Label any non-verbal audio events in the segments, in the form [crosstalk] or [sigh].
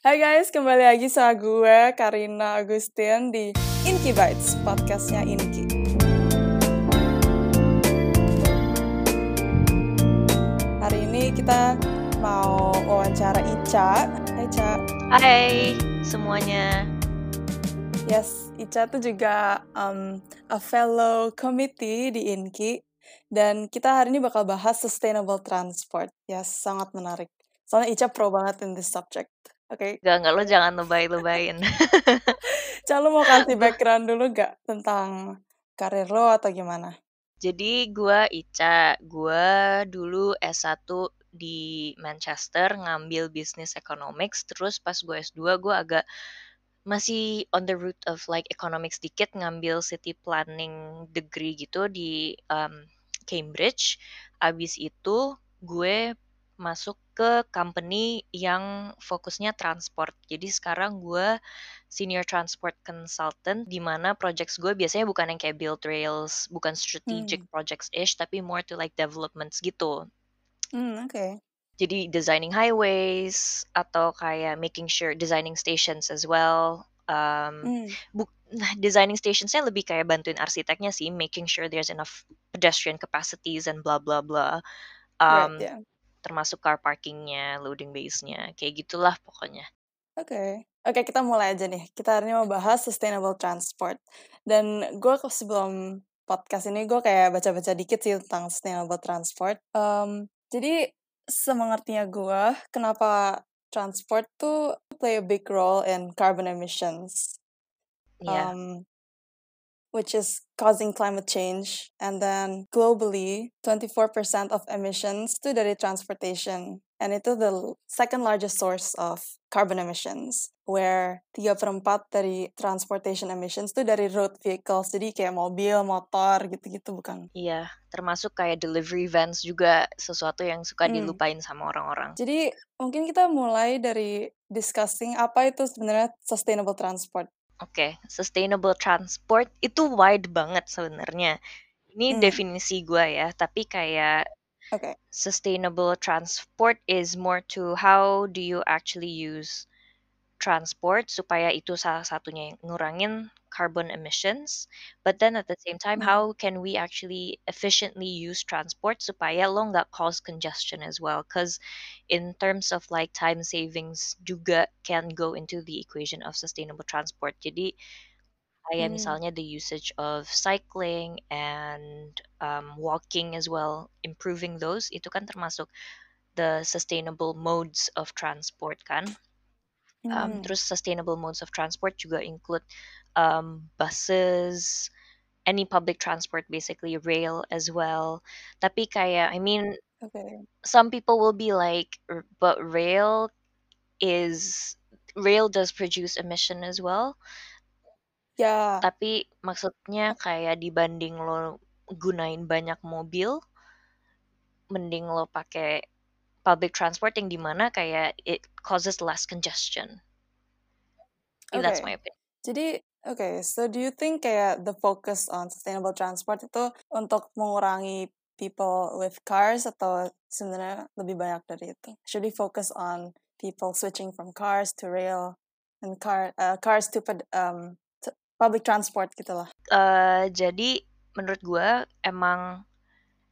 Hai guys, kembali lagi sama gue Karina Agustin di Inky Bites, podcastnya Inky. Hari ini kita mau wawancara Ica. Hai Ica. Hai semuanya. Yes, Ica tuh juga um, a fellow committee di Inky. Dan kita hari ini bakal bahas sustainable transport. Yes, sangat menarik. Soalnya Ica pro banget in this subject. Oke. Gak, gak lo jangan lebay-lebayin. [laughs] Ca, lo mau kasih background dulu gak tentang karir lo atau gimana? Jadi gue Ica, gue dulu S1 di Manchester ngambil business economics, terus pas gue S2 gue agak masih on the route of like economics dikit ngambil city planning degree gitu di um, Cambridge. Abis itu gue masuk ke company yang fokusnya transport. Jadi sekarang gue senior transport consultant di mana projects gue biasanya bukan yang kayak build rails, bukan strategic hmm. projects ish, tapi more to like developments gitu. Hmm, oke. Okay. Jadi designing highways atau kayak making sure designing stations as well. Um, hmm. nah, designing stationsnya lebih kayak bantuin arsiteknya sih, making sure there's enough pedestrian capacities and blah blah blah. Um, right, yeah termasuk car parkingnya, loading base-nya, kayak gitulah pokoknya. Oke, okay. oke okay, kita mulai aja nih. Kita hari ini mau bahas sustainable transport. Dan gue sebelum podcast ini gue kayak baca-baca dikit sih tentang sustainable transport. Um, jadi semengertinya gue, kenapa transport tuh play a big role in carbon emissions. Yeah. Um, which is causing climate change. And then globally, 24% of emissions itu dari transportation. And itu the second largest source of carbon emissions. Where 3 per 4 dari transportation emissions itu dari road vehicles. Jadi kayak mobil, motor, gitu-gitu bukan? Iya, termasuk kayak delivery vans juga sesuatu yang suka hmm. dilupain sama orang-orang. Jadi mungkin kita mulai dari discussing apa itu sebenarnya sustainable transport. Oke, sustainable transport itu wide banget sebenarnya. Ini hmm. definisi gue ya, tapi kayak okay. sustainable transport is more to how do you actually use transport supaya itu salah satunya yang ngurangin carbon emissions but then at the same time hmm. how can we actually efficiently use transport supaya lo nggak cause congestion as well because in terms of like time savings juga can go into the equation of sustainable transport jadi kayak hmm. misalnya the usage of cycling and um, walking as well improving those itu kan termasuk the sustainable modes of transport kan um, hmm. terus sustainable modes of transport juga include um, buses, any public transport, basically rail as well. Tapi kayak, I mean, okay. some people will be like, but rail is rail does produce emission as well. Ya. Tapi maksudnya kayak dibanding lo gunain banyak mobil, mending lo pakai public transport yang di mana kayak it causes less congestion. Okay. That's my opinion. Jadi Okay, so do you think kayak the focus on sustainable transport itu untuk mengurangi people with cars atau sebenarnya lebih banyak dari itu? Should we focus on people switching from cars to rail and car uh, cars to, um, to public transport gitu lah? Uh, jadi menurut gue emang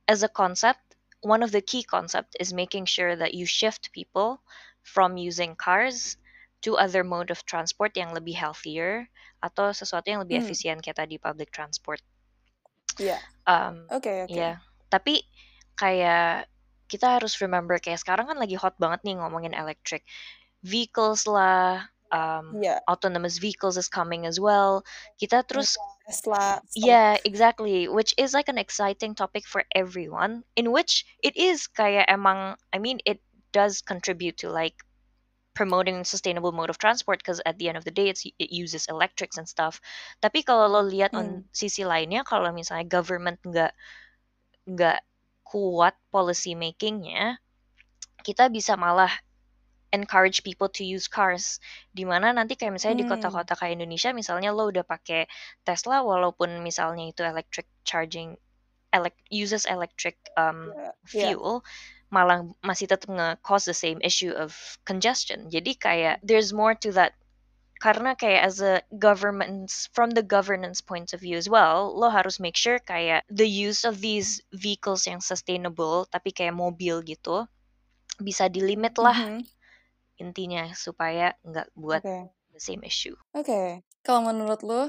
as a concept, one of the key concept is making sure that you shift people from using cars to other mode of transport yang lebih healthier atau sesuatu yang lebih hmm. efisien kayak tadi public transport. Iya. Yeah. Um, Oke okay, oke. Okay. Yeah. Tapi kayak kita harus remember kayak sekarang kan lagi hot banget nih ngomongin electric vehicles lah, um, yeah. autonomous vehicles is coming as well. Kita terus Tesla. Yeah, exactly. Which is like an exciting topic for everyone. In which it is kayak emang, I mean, it does contribute to like promoting sustainable mode of transport because at the end of the day it's it uses electrics and stuff. Tapi kalau lo lihat hmm. on sisi lainnya kalau misalnya government nggak nggak kuat policy makingnya, kita bisa malah encourage people to use cars. Di mana nanti kayak misalnya hmm. di kota-kota kayak Indonesia, misalnya lo udah pakai Tesla, walaupun misalnya itu electric charging, elect uses electric um, fuel, yeah malah masih tetap nge-cause the same issue of congestion. Jadi kayak there's more to that karena kayak as a government from the governance point of view as well lo harus make sure kayak the use of these vehicles yang sustainable tapi kayak mobil gitu bisa dilimit lah Mhm. Intinya supaya nggak buat Oke. the same issue Oke. Kalau menurut lu,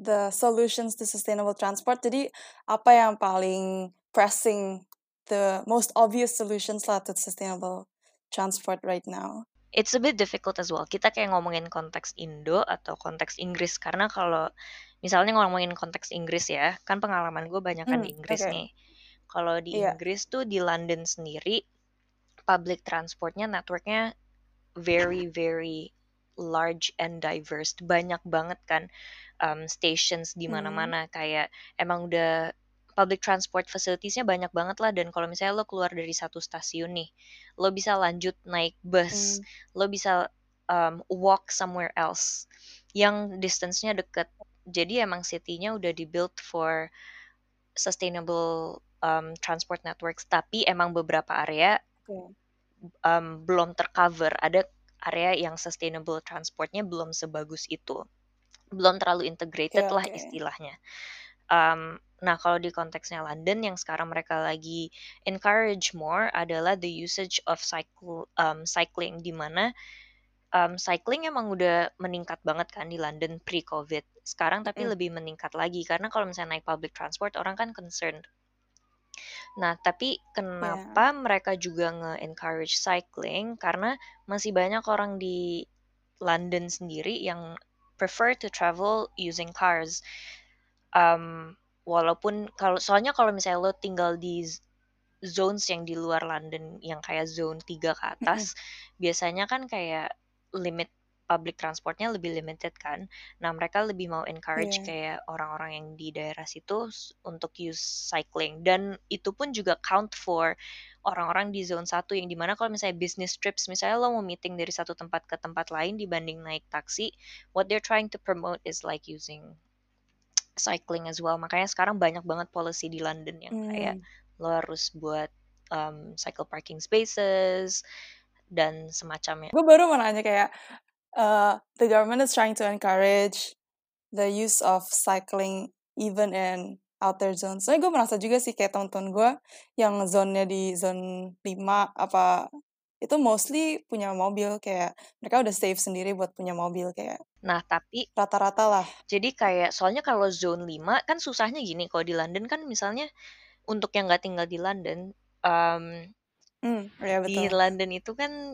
the solutions to sustainable transport, jadi apa yang paling pressing, the most obvious solutions lah to sustainable transport right now? it's a bit difficult as well. Kita kayak ngomongin konteks Indo atau konteks Inggris karena kalau misalnya ngomongin konteks Inggris ya, kan pengalaman gue banyak kan Hmm, di Inggris oke. nih. Kalau di Iya. Inggris tuh di London sendiri public transportnya networknya very very large and diverse. Banyak banget kan um, stations di Hmm. mana-mana kayak emang udah public transport facilitiesnya banyak banget lah dan kalau misalnya lo keluar dari satu stasiun nih lo bisa lanjut naik bus Hmm. lo bisa um, walk somewhere else yang distance-nya deket jadi emang city-nya udah dibuild for sustainable um, transport networks tapi emang beberapa area Oke. Um, belum tercover ada area yang sustainable transportnya belum sebagus itu belum terlalu integrated Oke, lah istilahnya Um, nah, kalau di konteksnya London yang sekarang mereka lagi encourage more adalah the usage of cycle um, cycling di mana um, cycling emang udah meningkat banget kan di London pre-COVID. Sekarang tapi Mm. lebih meningkat lagi karena kalau misalnya naik public transport orang kan concerned. Nah, tapi kenapa mereka juga nge-encourage cycling? Karena masih banyak orang di London sendiri yang prefer to travel using cars. Um, walaupun kalau soalnya kalau misalnya lo tinggal di zones yang di luar London yang kayak zone 3 ke atas biasanya kan kayak limit public transportnya lebih limited kan nah mereka lebih mau encourage Iya. kayak orang-orang yang di daerah situ untuk use cycling dan itu pun juga count for orang-orang di zone 1 yang di mana kalau misalnya business trips misalnya lo mau meeting dari satu tempat ke tempat lain dibanding naik taksi what they're trying to promote is like using cycling as well. Makanya sekarang banyak banget policy di London yang kayak Hmm. lo harus buat um, cycle parking spaces dan semacamnya. Gue baru mau nanya kayak, uh, the government is trying to encourage the use of cycling even in outer zones. Soalnya gue merasa juga sih kayak teman-teman gue yang zone-nya di zone 5 apa itu mostly punya mobil kayak mereka udah save sendiri buat punya mobil kayak Nah, tapi rata-rata lah. jadi kayak soalnya kalau zone 5 kan susahnya gini kalau di London kan misalnya untuk yang nggak tinggal di London um, Hmm, ya di. London itu kan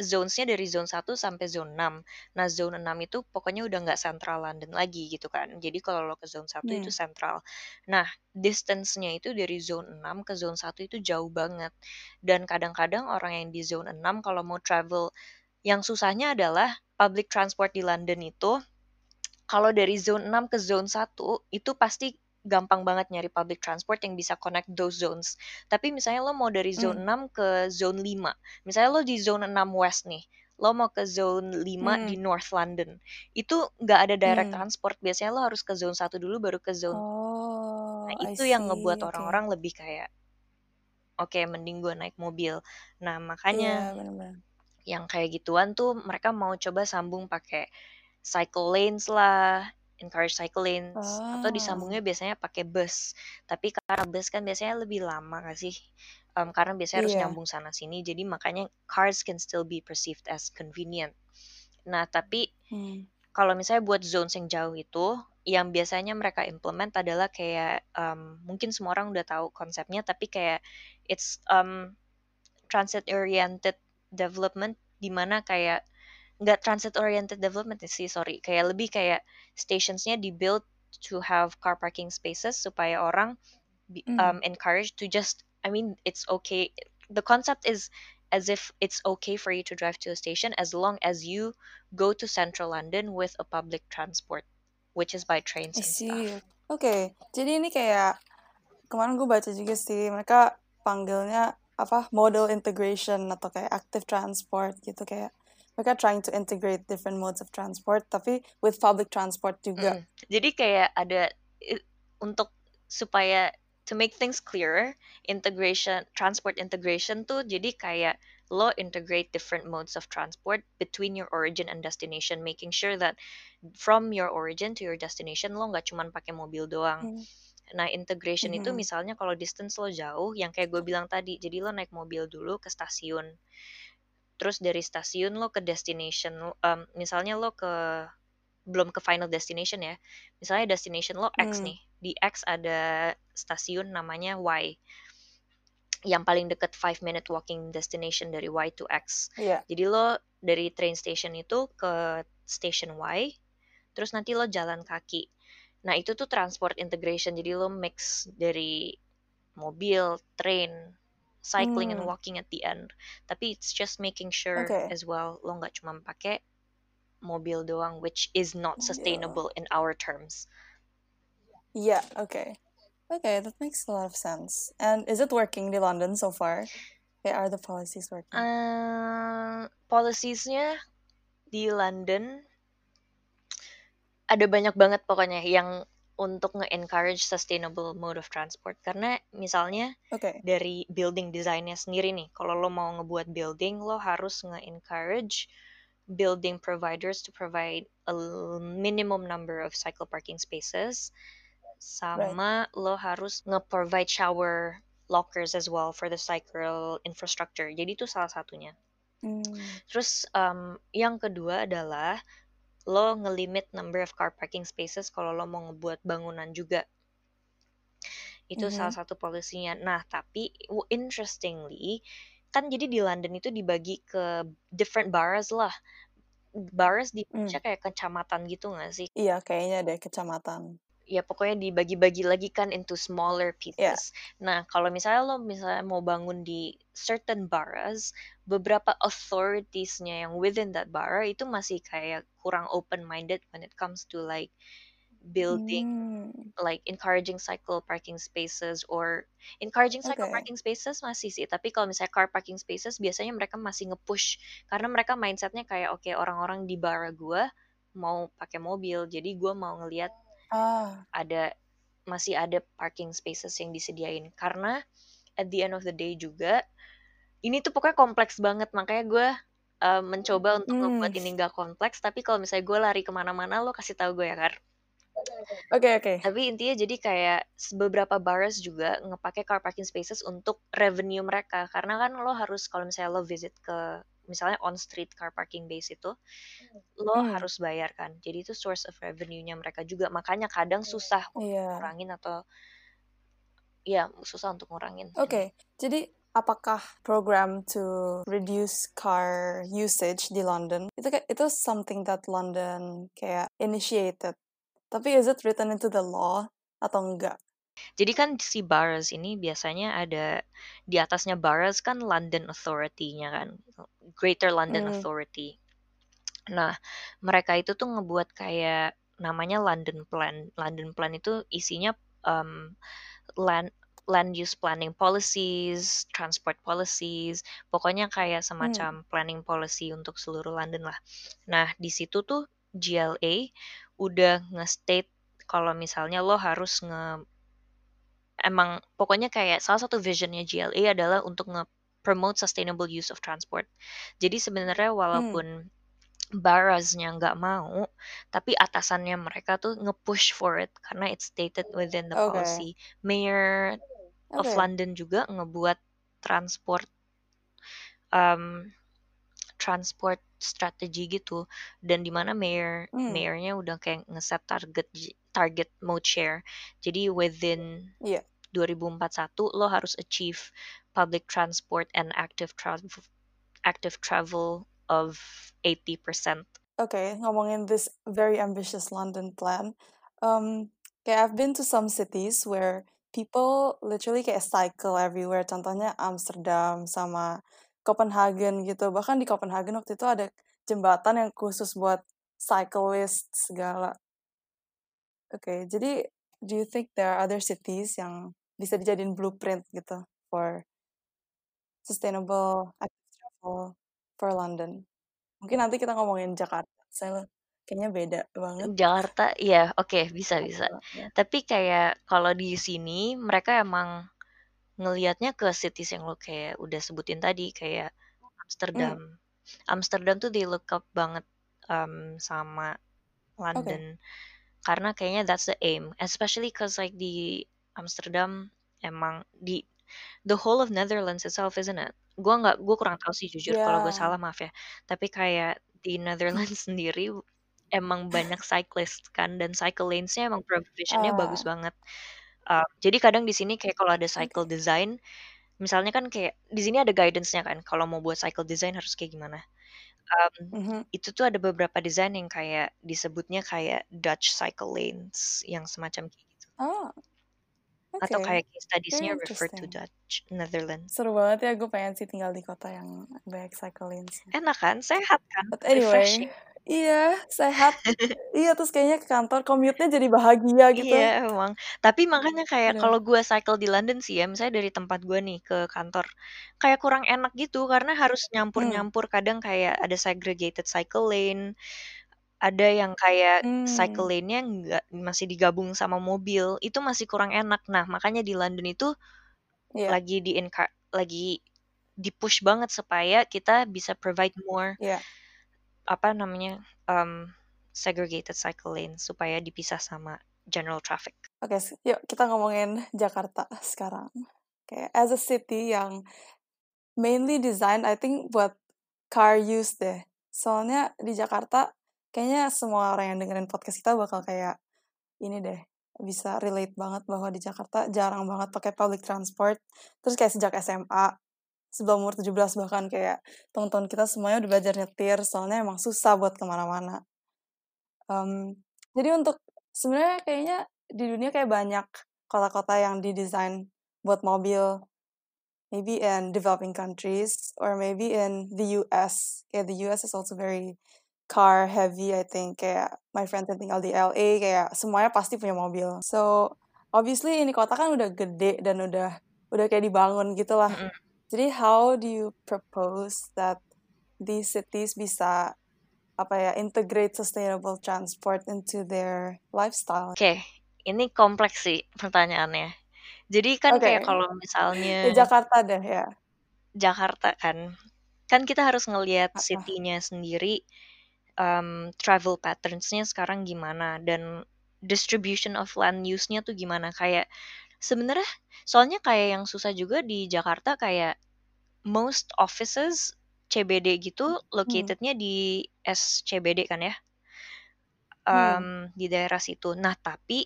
zonesnya dari zone 1 sampai zone 6. Nah, zone 6 itu pokoknya udah nggak central London lagi gitu kan. Jadi kalau lo ke zone 1 itu Hmm. central. Nah, distance-nya itu dari zone 6 ke zone 1 itu jauh banget. Dan kadang-kadang orang yang di zone 6 kalau mau travel yang susahnya adalah public transport di London itu kalau dari zone 6 ke zone 1 itu pasti gampang banget nyari public transport yang bisa connect those zones. Tapi misalnya lo mau dari zone 6 ke zone 5. Misalnya lo di zone 6 west nih. Lo mau ke zone 5 di Hmm. North London. Itu nggak ada direct Hmm. transport. Biasanya lo harus ke zone 1 dulu baru ke zone. Oh, Nah, I itu yang see. ngebuat orang-orang lebih kayak oke, mending gue naik mobil. Nah, Iya, makanya benar-benar. yang kayak gituan tuh mereka mau coba sambung pakai cycle lanes lah, encourage cycle lanes atau Oh. disambungnya biasanya pakai bus. Tapi karena bus kan biasanya lebih lama gak sih? Um, karena biasanya harus Iya. nyambung sana sini, jadi makanya cars can still be perceived as convenient. Nah, tapi Hmm. kalau misalnya buat zones yang jauh itu, yang biasanya mereka implement adalah kayak um, mungkin semua orang udah tahu konsepnya, tapi kayak it's um, transit oriented development di mana kayak nggak transit oriented development sih sorry kayak lebih kayak stationsnya dibuild to have car parking spaces supaya orang be, Hmm. um, encouraged to just I mean it's okay the concept is as if it's okay for you to drive to a station as long as you go to central London with a public transport which is by trains I and see. stuff Oke, jadi ini kayak kemarin gue baca juga sih mereka panggilnya apa model integration atau kayak active transport gitu kayak mereka trying to integrate different modes of transport tapi with public transport juga. Mm. Jadi kayak ada untuk supaya to make things clearer, integration transport integration tuh jadi kayak lo integrate different modes of transport between your origin and destination, making sure that from your origin to your destination lo nggak cuma pakai mobil doang. Hmm. Nah, integration itu Mhm. misalnya kalau distance lo jauh, yang kayak gue bilang tadi, jadi lo naik mobil dulu ke stasiun. Terus dari stasiun lo ke destination, em, misalnya lo ke belum ke final destination ya. Misalnya destination lo X Hmm. nih. Di X ada stasiun namanya Y. Yang paling deket 5 minute walking destination dari Y to X. Iya. Jadi lo dari train station itu ke station Y, terus nanti lo jalan kaki. Nah itu tuh transport integration, jadi lo mix dari mobil, train, cycling and Hmm. walking at the end. Tapi it's just making sure Oke. as well lo nggak cuma pakai mobil doang, which is not Mobil. sustainable in our terms. Yeah, okay. Okay, that makes a lot of sense. And is it working di London so far? Okay, are the policies working? Uh, policies-nya di London ada banyak banget pokoknya yang untuk nge-encourage sustainable mode of transport. Karena misalnya Okay. dari building design-nya sendiri nih, kalau lo mau ngebuat building, lo harus nge-encourage building providers to provide a minimum number of cycle parking spaces. Sama lo harus nge-provide shower lockers as well for the cycle infrastructure. Jadi itu salah satunya. Hmm. Terus um, yang kedua adalah lo ngelimit number of car parking spaces kalau lo mau ngebuat bangunan juga. Itu Mhm. salah satu polisinya. Nah, tapi interestingly, kan jadi di London itu dibagi ke different boroughs lah. Boroughs di Hmm. Indonesia kayak kecamatan gitu gak sih? Iya, kayaknya ada kecamatan. Ya pokoknya dibagi-bagi lagi kan into smaller Yeah. pieces. Nah, kalau misalnya lo misalnya mau bangun di certain boroughs, beberapa authorities-nya yang within that borough itu masih kayak kurang open-minded when it comes to like building Hmm. like encouraging cycle parking spaces or encouraging cycle Okay. parking spaces masih sih tapi kalau misalnya car parking spaces biasanya mereka masih nge-push karena mereka mindsetnya kayak oke orang-orang di borough gua mau pakai mobil jadi gua mau ngelihat Ah, ada masih ada parking spaces yang disediain. Karena at the end of the day juga ini tuh pokoknya kompleks banget. Makanya gue uh, mencoba untuk Hmm. ngebuat ini nggak kompleks tapi kalau misalnya gue lari ke mana-mana lo kasih tahu gue ya kan oke oke. tapi intinya jadi kayak beberapa bars juga ngepake car parking spaces untuk revenue mereka. Karena kan lo harus kalau misalnya lo visit ke misalnya on street car parking base itu lo Hmm. harus bayar kan jadi itu source of revenue-nya mereka juga makanya kadang susah untuk Iya. ngurangin atau ya susah untuk ngurangin Oke, jadi apakah program to reduce car usage di London itu kayak itu something that London kayak initiated. Tapi is it written into the law atau enggak? Jadi kan si boroughs ini biasanya ada di atasnya boroughs kan London Authority-nya kan, Greater London Hmm. Authority. Nah, mereka itu tuh ngebuat kayak namanya London Plan. London Plan itu isinya um, land land use planning policies, transport policies, pokoknya kayak Hmm. semacam planning policy untuk seluruh London lah. Nah, di situ tuh GLA udah nge-state kalau misalnya lo harus nge emang pokoknya kayak salah satu visionnya GLA adalah untuk nge-promote sustainable use of transport. Jadi sebenarnya Hmm. walaupun boroughs-nya nggak mau, tapi atasannya mereka tuh nge-push for it karena it's stated within the Oke. policy. Mayor of Oke. London juga ngebuat transport um, transport strategi gitu dan di mana mayor Hmm. mayornya udah kayak ngeset target target mode share. Jadi within Iya. 2041 lo harus achieve public transport and active travel active travel of 80%. Oke, ngomongin this very ambitious London plan. Um, kayak I've been to some cities where people literally kayak cycle everywhere. Contohnya Amsterdam sama Copenhagen gitu. Bahkan di Copenhagen waktu itu ada jembatan yang khusus buat cyclist segala. Oke, jadi do you think there are other cities yang bisa dijadiin blueprint gitu for sustainable active travel for London? Mungkin nanti kita ngomongin Jakarta. Saya kayaknya beda banget. Jakarta, iya, oke, bisa bisa. Atau ya. Tapi kayak kalau di sini mereka emang ngelihatnya ke cities yang lo kayak udah sebutin tadi kayak Mmm. Amsterdam. Amsterdam tuh they look up banget um, sama Oke. London karena kayaknya that's the aim, especially cause like di Amsterdam emang di the whole of Netherlands itself, isn't it? Gua nggak, gua kurang tahu sih jujur. Kalau gue Iya. salah maaf ya. Tapi kayak di Netherlands [laughs] sendiri emang banyak cyclist kan dan cycle lanes-nya emang provision-nya bagus Ah. banget. Uh, jadi kadang di sini kayak kalau ada cycle Oke. design, misalnya kan kayak di sini ada guidance-nya kan kalau mau buat cycle design harus kayak gimana. Um, Mhm. itu tuh ada beberapa desain yang kayak disebutnya kayak Dutch cycle lanes yang semacam kayak gitu. Oh. Atau Oke. kayak case studies-nya refer to. Dutch Netherlands. Seru banget ya, gue pengen sih tinggal di kota yang banyak cycle lanes-nya. Enak kan? Sehat kan? But anyway, Refreshing. Iya sehat. [laughs] iya terus kayaknya ke kantor commute-nya jadi bahagia gitu. Iya emang. Tapi makanya kayak Aduh. kalau gue cycle di London sih ya, misalnya dari tempat gue nih ke kantor, kayak kurang enak gitu karena harus Mmm. nyampur-nyampur. Kadang kayak ada segregated cycle lane, ada yang kayak cycle Mmm. lane-nya nggak masih digabung sama mobil, itu masih kurang enak. Nah makanya di London itu Iya. lagi di lagi di-push banget supaya kita bisa provide more Iya. Apa namanya, um, segregated cycle lane supaya dipisah sama general traffic. Oke, s yuk kita ngomongin Jakarta sekarang. Kayak as a city yang mainly designed I think buat car use deh. Soalnya di Jakarta kayaknya semua orang yang dengerin podcast kita bakal kayak ini deh, bisa relate banget bahwa di Jakarta jarang banget pakai public transport. Terus kayak sejak SMA, sebelum umur 17 bahkan kayak teman-teman kita semuanya udah belajar nyetir soalnya emang susah buat ke mana-mana. Um, jadi untuk sebenarnya kayaknya di dunia kayak banyak kota-kota yang didesain buat mobil. Maybe in developing countries or maybe in the US. Kayak the US is also very car heavy I think. Kayak my friends yang tinggal di LA kayak semuanya pasti punya mobil. So, obviously ini kota kan udah gede dan udah udah kayak dibangun gitu lah. Mhm. Jadi how do you propose that these cities bisa apa ya, integrate sustainable transport into their lifestyle? Oke, ini kompleks sih pertanyaannya. Jadi kan Oke. kayak kalau Di misalnya Jakarta deh ya. Jakarta kan, kan kita harus ngelihat city-nya sendiri, um, travel patterns-nya sekarang gimana dan distribution of land use-nya tuh gimana. Kayak sebenarnya soalnya kayak yang susah juga di Jakarta kayak most offices CBD gitu Hmm. located-nya di SCBD kan ya. Hmm. Um, di daerah situ. Nah tapi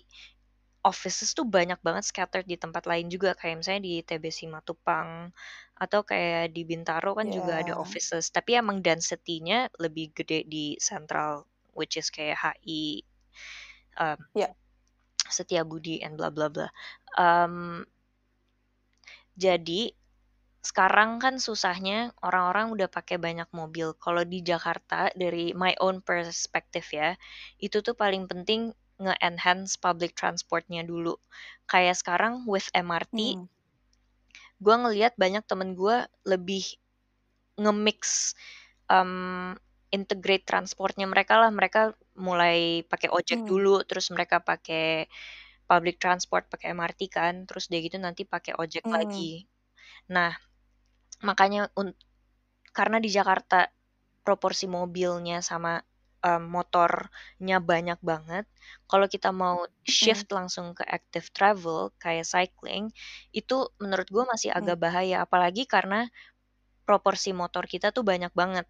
offices tuh banyak banget scattered di tempat lain juga kayak misalnya di TBC Matupang atau kayak di Bintaro kan juga ada Yeah. offices. Tapi emang density-nya lebih gede di Central, which is kayak HI, um, Iya. Setiabudi and bla bla bla. Um, jadi sekarang kan susahnya orang-orang udah pakai banyak mobil. Kalau di Jakarta dari my own perspective ya, itu tuh paling penting nge-enhance public transport-nya dulu. Kayak sekarang with MRT, Hmm. gue ngelihat banyak temen gue lebih nge-mix um, integrate transportnya mereka lah. Mereka mulai pakai ojek Hmm. dulu, terus mereka pakai public transport, pakai MRT kan, terus dia gitu nanti pakai ojek Hmm. lagi. Nah, makanya karena di Jakarta proporsi mobilnya sama um, motornya banyak banget. Kalau kita mau Hmm. shift langsung ke active travel kayak cycling, itu menurut gue masih Hmm. agak bahaya. Apalagi karena proporsi motor kita tuh banyak banget.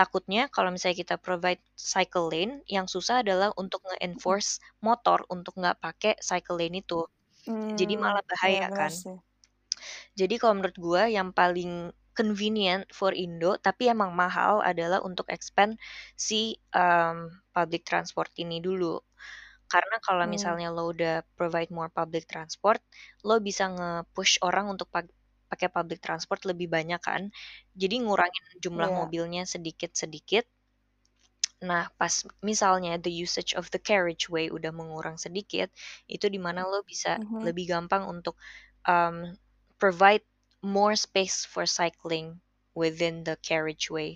Takutnya kalau misalnya kita provide cycle lane, yang susah adalah untuk Hmm. nge-enforce motor untuk nggak pakai cycle lane itu. Jadi Hmm. malah Iya bahaya benar kan. sih. Jadi kalau menurut gue yang paling convenient for Indo tapi emang mahal adalah untuk expand si um, public transport ini dulu. Karena kalau Hmm. misalnya lo udah provide more public transport, lo bisa nge-push orang untuk pakai public transport lebih banyak kan. Jadi ngurangin jumlah Iya. mobilnya sedikit-sedikit. Nah, pas misalnya the usage of the carriageway udah mengurang sedikit, itu di mana lo bisa Mhm. lebih gampang untuk um, provide more space for cycling within the carriageway.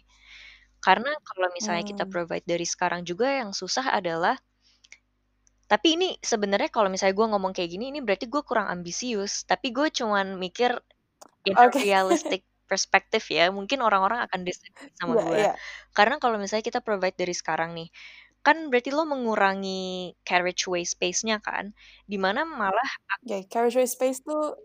Karena kalau misalnya kita Hmm. provide dari sekarang juga yang susah adalah tapi ini sebenarnya kalau misalnya gue ngomong kayak gini, ini berarti gue kurang ambisius. Tapi gue cuman mikir in a Oke. realistic perspective ya. Mungkin orang-orang akan disagree sama Iya gue. iya. Karena kalau misalnya kita provide dari sekarang nih, kan berarti lo mengurangi carriageway space-nya kan, di mana malah Oke, carriageway space tuh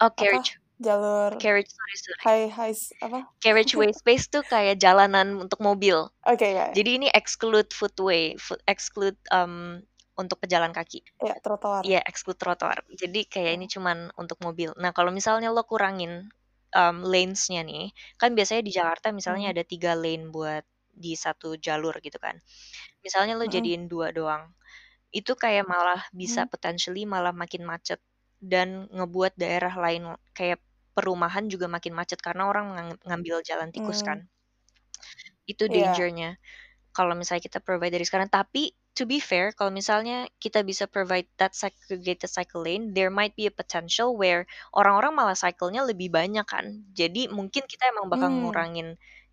Oh, apa? carriage Jalur carriage sorry sorry. high high apa? Carriageway [laughs] space tuh kayak jalanan untuk mobil. Oke ya. Jadi ini exclude footway, foot, exclude um, untuk pejalan kaki. Ya, trotoar. Iya, exclude trotoar. Jadi kayak Ya. ini cuman untuk mobil. Nah, kalau misalnya lo kurangin um, lanes-nya nih, kan biasanya di Jakarta misalnya Hmm. ada tiga lane buat di satu jalur gitu kan. Misalnya lo Mm-mm. jadiin dua doang, itu kayak malah bisa Hmm. potentially malah makin macet dan ngebuat daerah lain kayak perumahan juga makin macet karena orang ngambil jalan tikus Hmm. kan. Itu Iya. dangernya kalau misalnya kita provide dari sekarang. Tapi to be fair, kalau misalnya kita bisa provide that segregated cycle lane, there might be a potential where orang-orang malah cycle-nya lebih banyak kan. Jadi mungkin kita emang bakal Hmm. ngurangin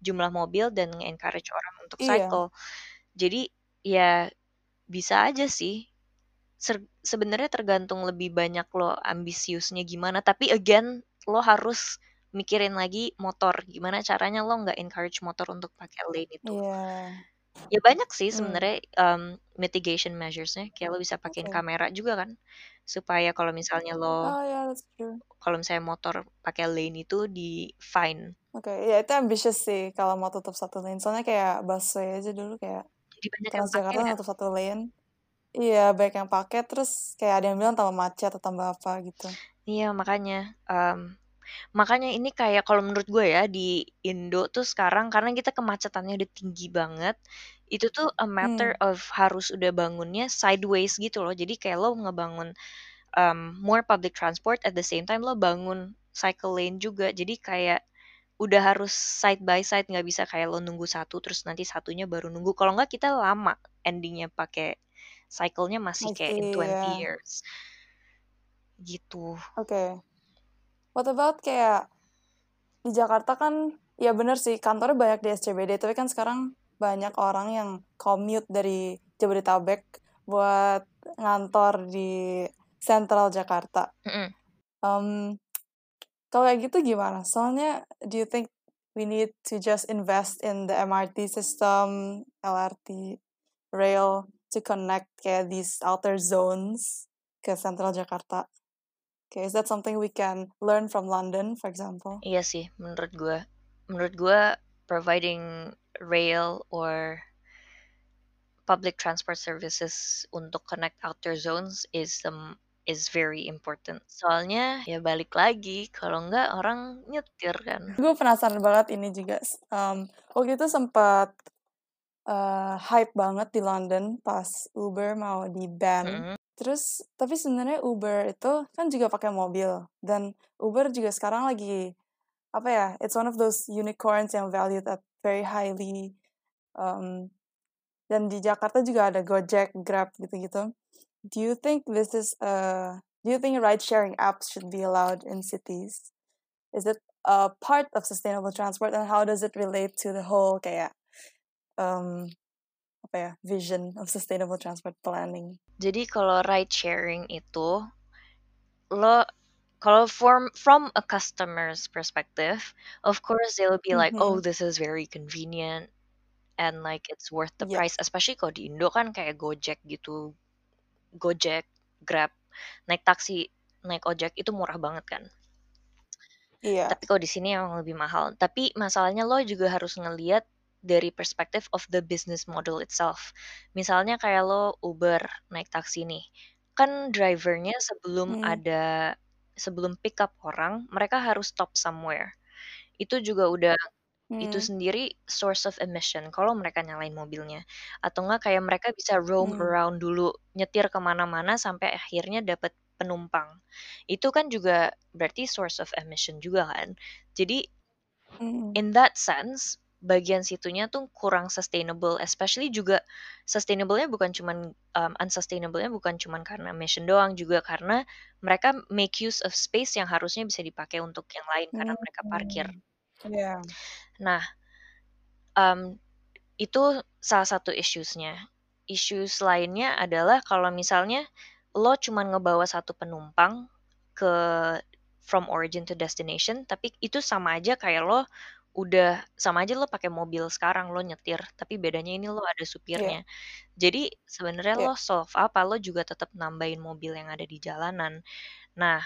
jumlah mobil dan encourage orang untuk Iya. cycle. Jadi ya bisa aja sih. Ser- sebenarnya tergantung lebih banyak lo ambisiusnya gimana. Tapi again, lo harus mikirin lagi motor. Gimana caranya lo nggak encourage motor untuk pakai lane itu. Iya. Ya banyak sih Hmm. sebenarnya um, mitigation measures-nya. Kayak lo bisa pakein Oke. kamera juga kan. Supaya kalau misalnya lo Oh ya, that's true. kalau misalnya motor pakai lane itu di fine. Oke, ya itu ambitious sih kalau mau tutup satu lane. Soalnya kayak busway aja dulu kayak Jadi banyak yang pakai Transjakarta kan. nutup satu lane. Iya, baik yang pakai terus kayak ada yang bilang tambah macet atau tambah apa gitu. Iya makanya um, makanya ini kayak kalau menurut gue ya di Indo tuh sekarang karena kita kemacetannya udah tinggi banget itu tuh a matter Hmm. of harus udah bangunnya sideways gitu loh jadi kayak lo ngebangun um, more public transport at the same time lo bangun cycle lane juga jadi kayak udah harus side by side nggak bisa kayak lo nunggu satu terus nanti satunya baru nunggu kalau nggak kita lama endingnya pakai cycle-nya masih I kayak in see, 20 ya. years gitu Oke. What about kayak di Jakarta kan, ya bener sih kantornya banyak di SCBD, tapi kan sekarang banyak orang yang commute dari Jabodetabek buat ngantor di Sentral Jakarta. Mm-mm. Um, kalau kayak gitu gimana? Soalnya, do you think we need to just invest in the MRT system, LRT, rail to connect kayak these outer zones ke Central Jakarta? Okay, is that something we can learn from London, for example? Iya sih, menurut gue, menurut gue providing rail or public transport services untuk connect outer zones is um, is very important. Soalnya ya balik lagi, kalau enggak orang nyetir kan. Gue penasaran banget ini juga. Um, waktu itu sempat uh, hype banget di London pas Uber mau di ban. Mm-mm. Terus, tapi sebenarnya Uber itu kan juga pakai mobil. Dan Uber juga sekarang lagi, apa ya, it's one of those unicorns yang valued at very highly. Um, dan di Jakarta juga ada Gojek, Grab gitu-gitu. Do you think this is a, do you think ride-sharing apps should be allowed in cities? Is it a part of sustainable transport and how does it relate to the whole kayak um, apa ya, vision of sustainable transport planning? Jadi kalau ride sharing itu lo kalau from from a customer's perspective, of course they'll be like, oh Mhm. this is very convenient and like it's worth the Yeah. price. Especially kalau di Indo kan kayak Gojek gitu, Gojek, Grab, naik taksi, naik ojek itu murah banget kan. Iya. Tapi kalau di sini emang lebih mahal. Tapi masalahnya lo juga harus ngeliat dari perspektif of the business model itself. Misalnya kayak lo Uber naik taksi nih, kan drivernya sebelum Hmm. ada sebelum pick up orang, mereka harus stop somewhere. Itu juga udah itu Hmm. sendiri source of emission kalau mereka nyalain mobilnya. Atau enggak kayak mereka bisa roam Hmm. around dulu, nyetir ke mana-mana sampai akhirnya dapat penumpang. Itu kan juga berarti source of emission juga kan. Jadi Hmm. in that sense bagian situnya tuh kurang sustainable especially juga sustainable-nya bukan cuman um, unsustainable-nya bukan cuman karena emission doang juga karena mereka make use of space yang harusnya bisa dipakai untuk yang lain karena mereka parkir. Hmm. Yeah. Nah, um, Itu salah satu issues-nya. Issues lainnya adalah kalau misalnya lo cuma ngebawa satu penumpang ke from origin to destination, tapi itu sama aja kayak lo udah sama aja lo pakai mobil sekarang lo nyetir, tapi bedanya ini lo ada Iya. supirnya. Jadi sebenarnya Iya. lo solve apa, lo juga tetap nambahin mobil yang ada di jalanan. Nah,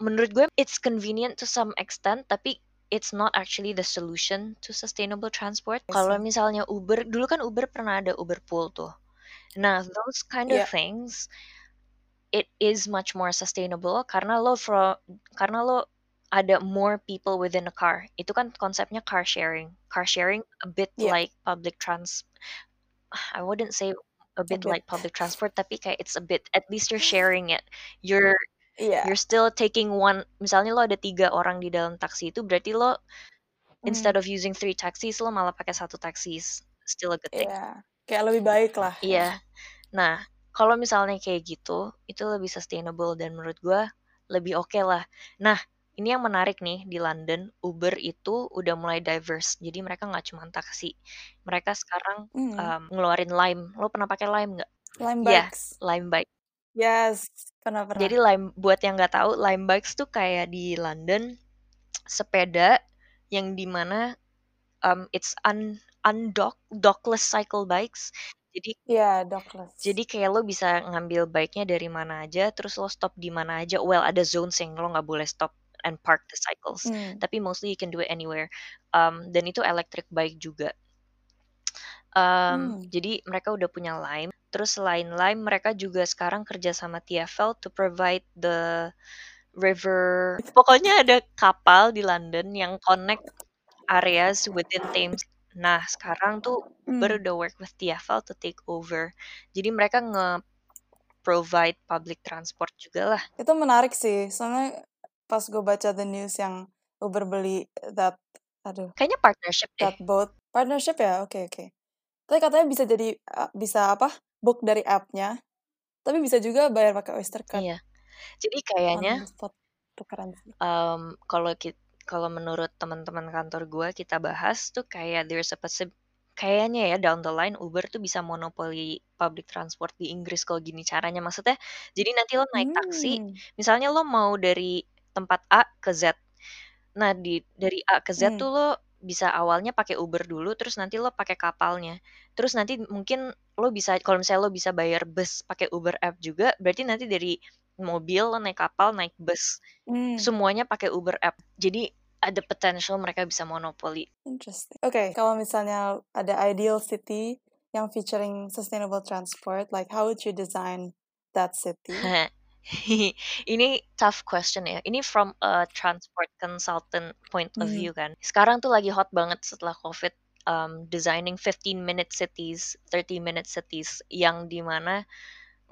menurut gue it's convenient to some extent, tapi it's not actually the solution to sustainable transport. Kalau misalnya Uber, dulu kan Uber pernah ada Uber Pool tuh. Nah, those kind of Iya. things, it is much more sustainable karena lo fro karena lo ada more people within a car. Itu kan konsepnya car sharing. Car sharing a bit Iya. like public trans. [sighs] I wouldn't say a A bit bit. like public transport, tapi kayak it's a bit. At least you're sharing it. You're Iya. you're still taking one. Misalnya lo ada tiga orang di dalam taksi itu, berarti lo instead Hmm. of using three taxis, lo malah pakai satu taxi. Still a good thing. Iya. Kayak lebih baik lah. ya. Iya. Nah, kalau misalnya kayak gitu, itu lebih sustainable dan menurut gua lebih oke lah. Nah, ini yang menarik nih di London, Uber itu udah mulai diverse. Jadi mereka nggak cuma taksi. Mereka sekarang Hmm. um, ngeluarin Lime. Lo pernah pakai Lime nggak? Lime Iya, bikes. Lime bike. Yes. Pernah pernah. Jadi Lime buat yang nggak tahu, Lime bikes tuh kayak di London sepeda yang di mana um, it's un undock dockless cycle bikes. Jadi Iya, dockless. jadi kayak lo bisa ngambil bike-nya dari mana aja, terus lo stop di mana aja. Well, ada zones yang lo nggak boleh stop and park the cycles. Hmm. Tapi mostly you can do it anywhere. Um, dan itu electric bike juga. Um, Hmm. Jadi mereka udah punya Lime. Terus selain Lime, mereka juga sekarang kerja sama TfL to provide the river. Pokoknya ada kapal di London yang connect areas within Thames. Nah, sekarang tuh Hmm. udah work with TfL to take over. Jadi mereka nge-provide public transport juga lah. Itu menarik sih. Soalnya pas gue baca the news yang Uber beli that aduh Kayaknya partnership deh. that boat partnership ya. Oke oke. Tapi katanya bisa jadi bisa apa? Book dari app-nya. Tapi bisa juga bayar pakai Oyster Card Iya. Jadi kayaknya tukeran um, kalau kita kalau menurut teman-teman kantor gue kita bahas tuh kayak there's a kayaknya ya down the line Uber tuh bisa monopoli public transport di Inggris kalau gini caranya maksudnya jadi nanti lo naik taksi Hmm. misalnya lo mau dari tempat A ke Z nah di dari A ke Z Hmm. tuh lo bisa awalnya pakai Uber dulu terus nanti lo pakai kapalnya terus nanti mungkin lo bisa kalau misalnya lo bisa bayar bus pakai Uber app juga berarti nanti dari mobil lo naik kapal naik bus Hmm. semuanya pakai Uber app jadi ada potential mereka bisa monopoli Interesting. Oke, kalau misalnya ada ideal city yang featuring sustainable transport, like how would you design that city? [laughs] [laughs] ini tough question ya. Ini from a transport consultant point of Hmm. view kan. Sekarang tuh lagi hot banget setelah COVID um, designing 15 minute cities, 30 minute cities yang di mana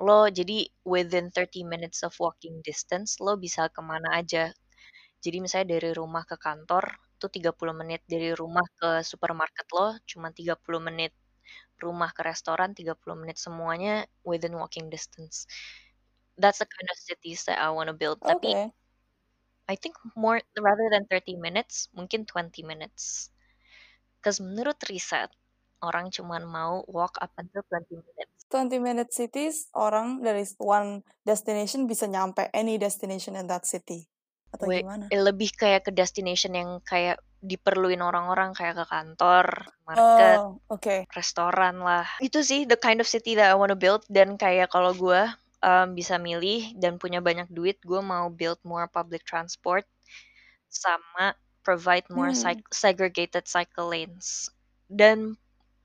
lo jadi within 30 minutes of walking distance lo bisa ke mana aja. Jadi misalnya dari rumah ke kantor tuh 30 menit, dari rumah ke supermarket lo cuma 30 menit, rumah ke restoran 30 menit semuanya within walking distance. That's the kind of cities that I want to build. Tapi. I think more rather than 30 minutes, mungkin 20 minutes. Because menurut riset, orang cuman mau walk up until 20 minutes. 20 minute cities, orang dari one destination bisa nyampe any destination in that city. Atau gimana? eh, lebih kayak ke destination yang kayak diperluin orang-orang kayak ke kantor, market, Oh, oke. restoran lah. Itu sih the kind of city that I want to build dan kayak kalau gue um, bisa milih dan punya banyak duit, gue mau build more public transport sama provide more Hmm. segregated cycle lanes dan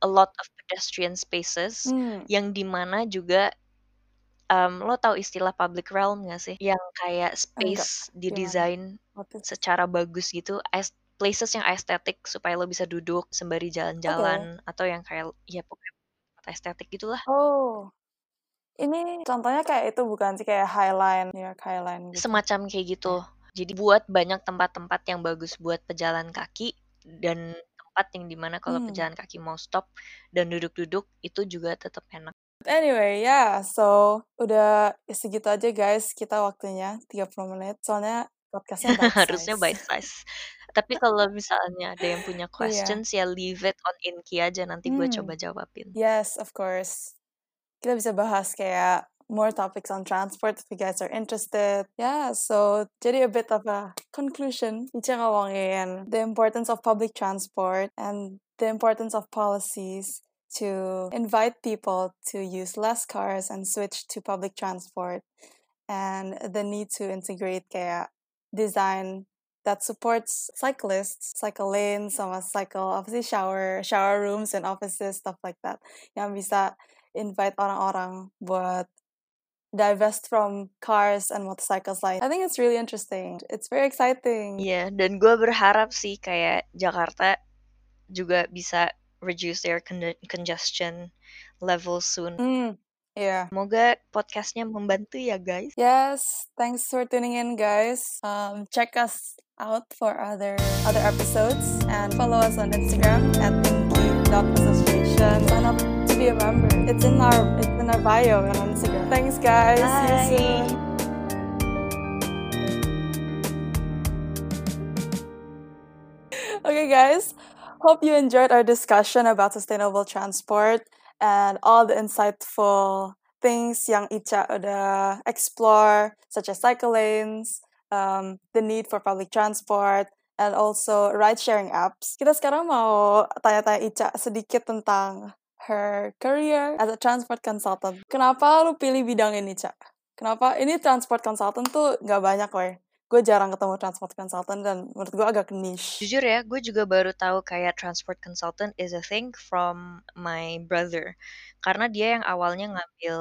a lot of pedestrian spaces Hmm. yang di mana juga um, lo tahu istilah public realm gak sih? Yang kayak Enggak. space Gimana? didesain is? secara bagus gitu, as- places yang estetik supaya lo bisa duduk sembari jalan-jalan atau yang kayak ya pokoknya estetik gitulah. Oh, ini contohnya kayak itu bukan sih kayak Highline, York Highline gitu. Semacam kayak gitu. Jadi buat banyak tempat-tempat yang bagus buat pejalan kaki dan tempat yang di mana kalau Hmm. pejalan kaki mau stop dan duduk-duduk itu juga tetap enak. Anyway, ya, so udah segitu aja guys kita waktunya 30 menit. Soalnya podcastnya [laughs] Harusnya bite size. Tapi kalau misalnya ada yang punya Iya. questions ya leave it on Inky aja nanti gue Hmm. coba jawabin. Yes, of course. Bisa bahas kayak more topics on transport if you guys are interested. Yeah, so jadi a bit of a conclusion. Ngomongin the importance of public transport and the importance of policies to invite people to use less cars and switch to public transport and the need to integrate kayak design that supports cyclists, cycle lanes, sama cycle sih shower shower rooms and offices stuff like that yang bisa invite orang-orang buat divest from cars and motorcycles lain. I think it's really interesting. It's very exciting. Iya, dan gue berharap sih kayak Jakarta juga bisa reduce their con- congestion level soon. Hmm, yeah. Semoga podcastnya membantu ya guys. Yes, thanks for tuning in, guys. Um, check us out for other other episodes and follow us on Instagram at inky.association. Sign up a member. It's in our it's in our bio on Instagram. Thanks, guys. See you Bye. soon. [laughs] Okay, guys. Hope you enjoyed our discussion about sustainable transport and all the insightful things yang Ica udah explore, such as cycle lanes, um, the need for public transport, and also ride-sharing apps. Kita sekarang mau tanya-tanya Ica sedikit tentang her career as a transport consultant. Kenapa lu pilih bidang ini, Ica? Kenapa? Ini transport consultant tuh nggak banyak, weh. Gue jarang ketemu transport consultant dan menurut gue agak niche. Jujur ya, gue juga baru tahu kayak transport consultant is a thing from my brother. Karena dia yang awalnya ngambil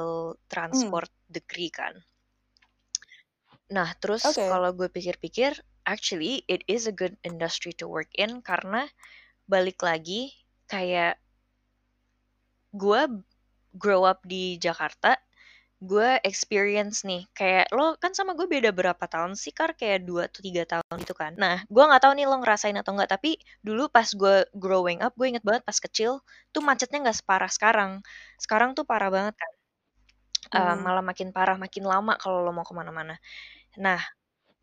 transport degree kan. Nah, terus Oke. kalau gue pikir-pikir, actually it is a good industry to work in karena balik lagi kayak gue grow up di Jakarta, gue experience nih kayak lo kan sama gue beda berapa tahun sih kar? Kayak dua atau tiga tahun gitu kan. Nah gue nggak tahu nih lo ngerasain atau enggak tapi dulu pas gue growing up gue inget banget pas kecil tuh macetnya nggak separah sekarang. Sekarang tuh parah banget kan. Uh, Hmm. malah makin parah makin lama kalau lo mau ke mana-mana. Nah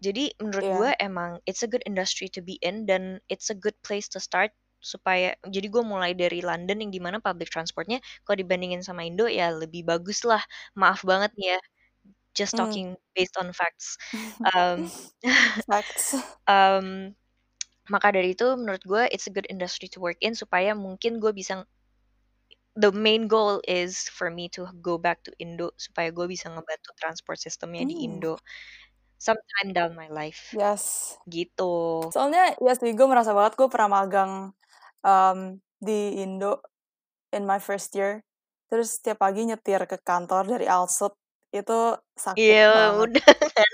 jadi menurut Iya. gue emang it's a good industry to be in dan it's a good place to start supaya jadi gue mulai dari London yang di mana public transportnya kalau dibandingin sama Indo ya lebih bagus lah maaf banget nih ya just Hmm. talking based on facts [laughs] um, [laughs] Facts. um, maka dari itu menurut gue it's a good industry to work in supaya mungkin gue bisa the main goal is for me to go back to Indo supaya gue bisa ngebantu transport sistemnya di Hmm. Indo sometime down my life Yes. gitu Soalnya ya sih gue merasa banget gue pernah magang um, di Indo in my first year. Terus setiap pagi nyetir ke kantor dari Alsut itu sakit Iya banget. udah [laughs] kan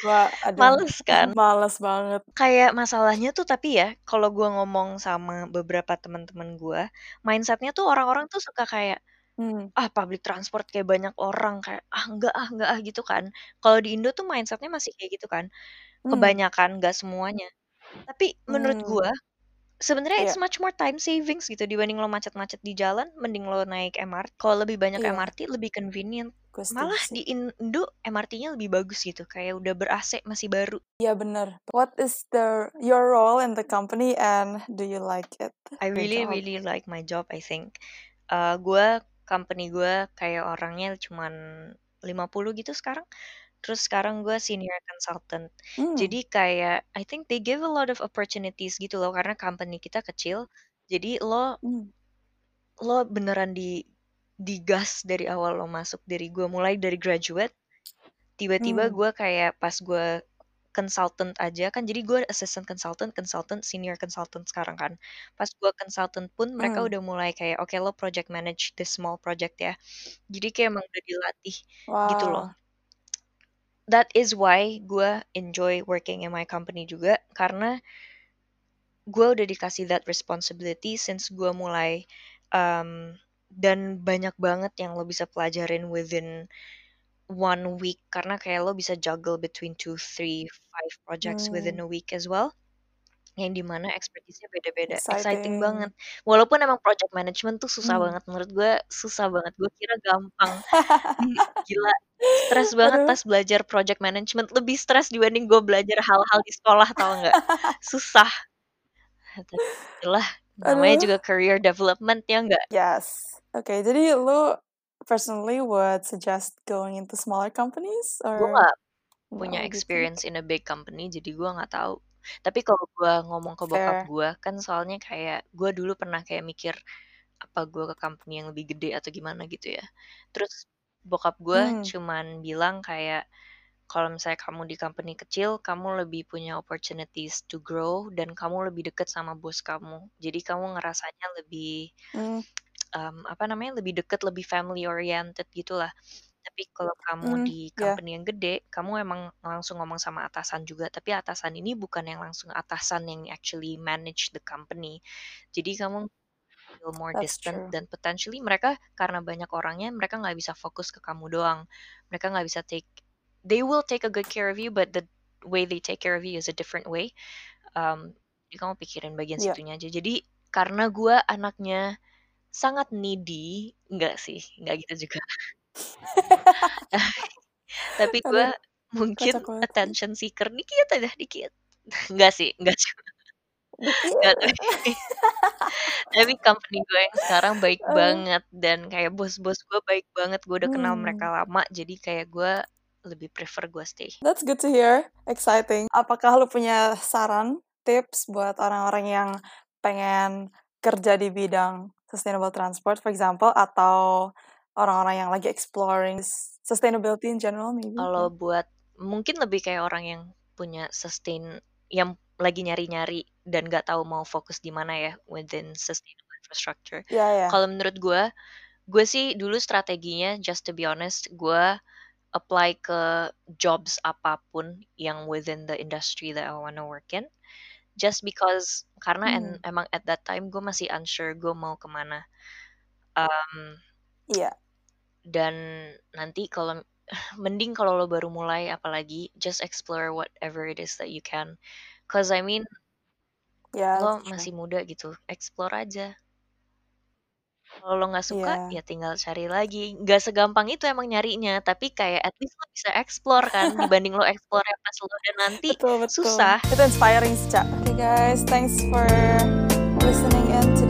Gue aduh males kan males banget. kayak masalahnya tuh tapi ya kalau gue ngomong sama beberapa teman-teman gue mindsetnya tuh orang-orang tuh suka kayak Hmm. ah public transport kayak banyak orang kayak ah enggak ah enggak ah gitu kan kalau di Indo tuh mindsetnya masih kayak gitu kan Hmm. kebanyakan nggak semuanya tapi menurut Hmm. gue sebenarnya Iya. it's much more time savings gitu dibanding lo macet-macet di jalan mending lo naik MRT kalau lebih banyak Iya. MRT lebih convenient setuju malah sih. di Indo MRT-nya lebih bagus gitu kayak udah ber AC masih baru Iya bener. What is the your role in the company and do you like it? I really job. really like my job I think uh, gue company gue kayak orangnya cuman 50 gitu sekarang terus sekarang gue senior consultant Hmm. jadi kayak I think they give a lot of opportunities gitu loh karena company kita kecil jadi lo Hmm. lo beneran di digas dari awal lo masuk dari gue mulai dari graduate tiba-tiba Hmm. gue kayak pas gue consultant aja kan jadi gue assistant consultant consultant senior consultant sekarang kan pas gue consultant pun mereka Hmm. udah mulai kayak oke lo project manage this small project ya jadi kayak emang udah dilatih gitu loh. That is why gue enjoy working in my company juga karena gue udah dikasih that responsibility since gue mulai um, dan banyak banget yang lo bisa pelajarin within one week karena kayak lo bisa juggle between two, three, five projects within Hmm. a week as well. Yang di mana expertise-nya beda-beda. Exciting Exciting. banget. Walaupun emang project management tuh susah Hmm. banget menurut gue, susah banget. Gue kira gampang. [laughs] Gila, stres banget pas belajar project management, lebih stres dibanding gue belajar hal-hal di sekolah, tau nggak? [laughs] Susah. Itulah, namanya Aduh. juga career development, ya nggak? Yes. Oke, jadi lu personally would suggest going into smaller companies Gue or nggak no punya gitu? experience in a big company, jadi gue nggak tahu. Tapi kalau gue ngomong ke bokap Fair. gue, kan soalnya kayak gue dulu pernah kayak mikir apa gue ke company yang lebih gede atau gimana gitu ya. Terus bokap gue Hmm. cuman bilang kayak kalau misalnya kamu di company kecil, kamu lebih punya opportunities to grow dan kamu lebih deket sama bos kamu. Jadi kamu ngerasanya lebih Hmm. um, apa namanya lebih deket, lebih family oriented gitulah. Tapi kalau kamu Hmm, di yeah. company yang gede, kamu emang langsung ngomong sama atasan juga. Tapi atasan ini bukan yang langsung atasan yang actually manage the company. Jadi kamu feel more That's distant true. dan potentially mereka karena banyak orangnya, mereka nggak bisa fokus ke kamu doang. Mereka nggak bisa take, they will take a good care of you, but the way they take care of you is a different way. Um, jadi kamu pikirin bagian Yeah. situnya aja. Jadi karena gue anaknya sangat needy, enggak sih, enggak gitu juga. Tapi gue Aduh, mungkin kocak banget sih. attention seeker dikit aja, dikit. Enggak sih, enggak juga. Dikit. Tapi tapi company gue yang sekarang baik Aduh. banget dan kayak bos-bos gue baik banget. Gue udah kenal mereka Hmm. lama, jadi kayak gue lebih prefer gue stay. That's good to hear. Exciting. Apakah lu punya saran, tips buat orang-orang yang pengen kerja di bidang sustainable transport, for example, atau orang-orang yang lagi exploring sustainability in general, maybe? Kalau Yeah. buat mungkin lebih kayak orang yang punya sustain, yang lagi nyari-nyari dan nggak tahu mau fokus di mana ya within sustainable infrastructure. Yeah, yeah. Kalau menurut gue, gue sih dulu strateginya, just to be honest, gue apply ke jobs apa pun yang within the industry that I wanna work in. Just because karena en, Hmm. emang at that time gue masih unsure gue mau ke mana. Um, Iya. Dan nanti kalau [sighs] mending kalau lo baru mulai, apalagi just explore whatever it is that you can. Cause I mean, Yeah, lo true. masih muda gitu, explore aja. Kalau lo nggak suka, Yeah. ya tinggal cari lagi. Nggak segampang itu emang nyarinya, tapi kayak at least lo bisa explore kan, [laughs] dibanding lo explore yang pas lo udah nanti, Betul, betul. susah. Itu inspiring sih, Ca. Okay guys, thanks for listening in to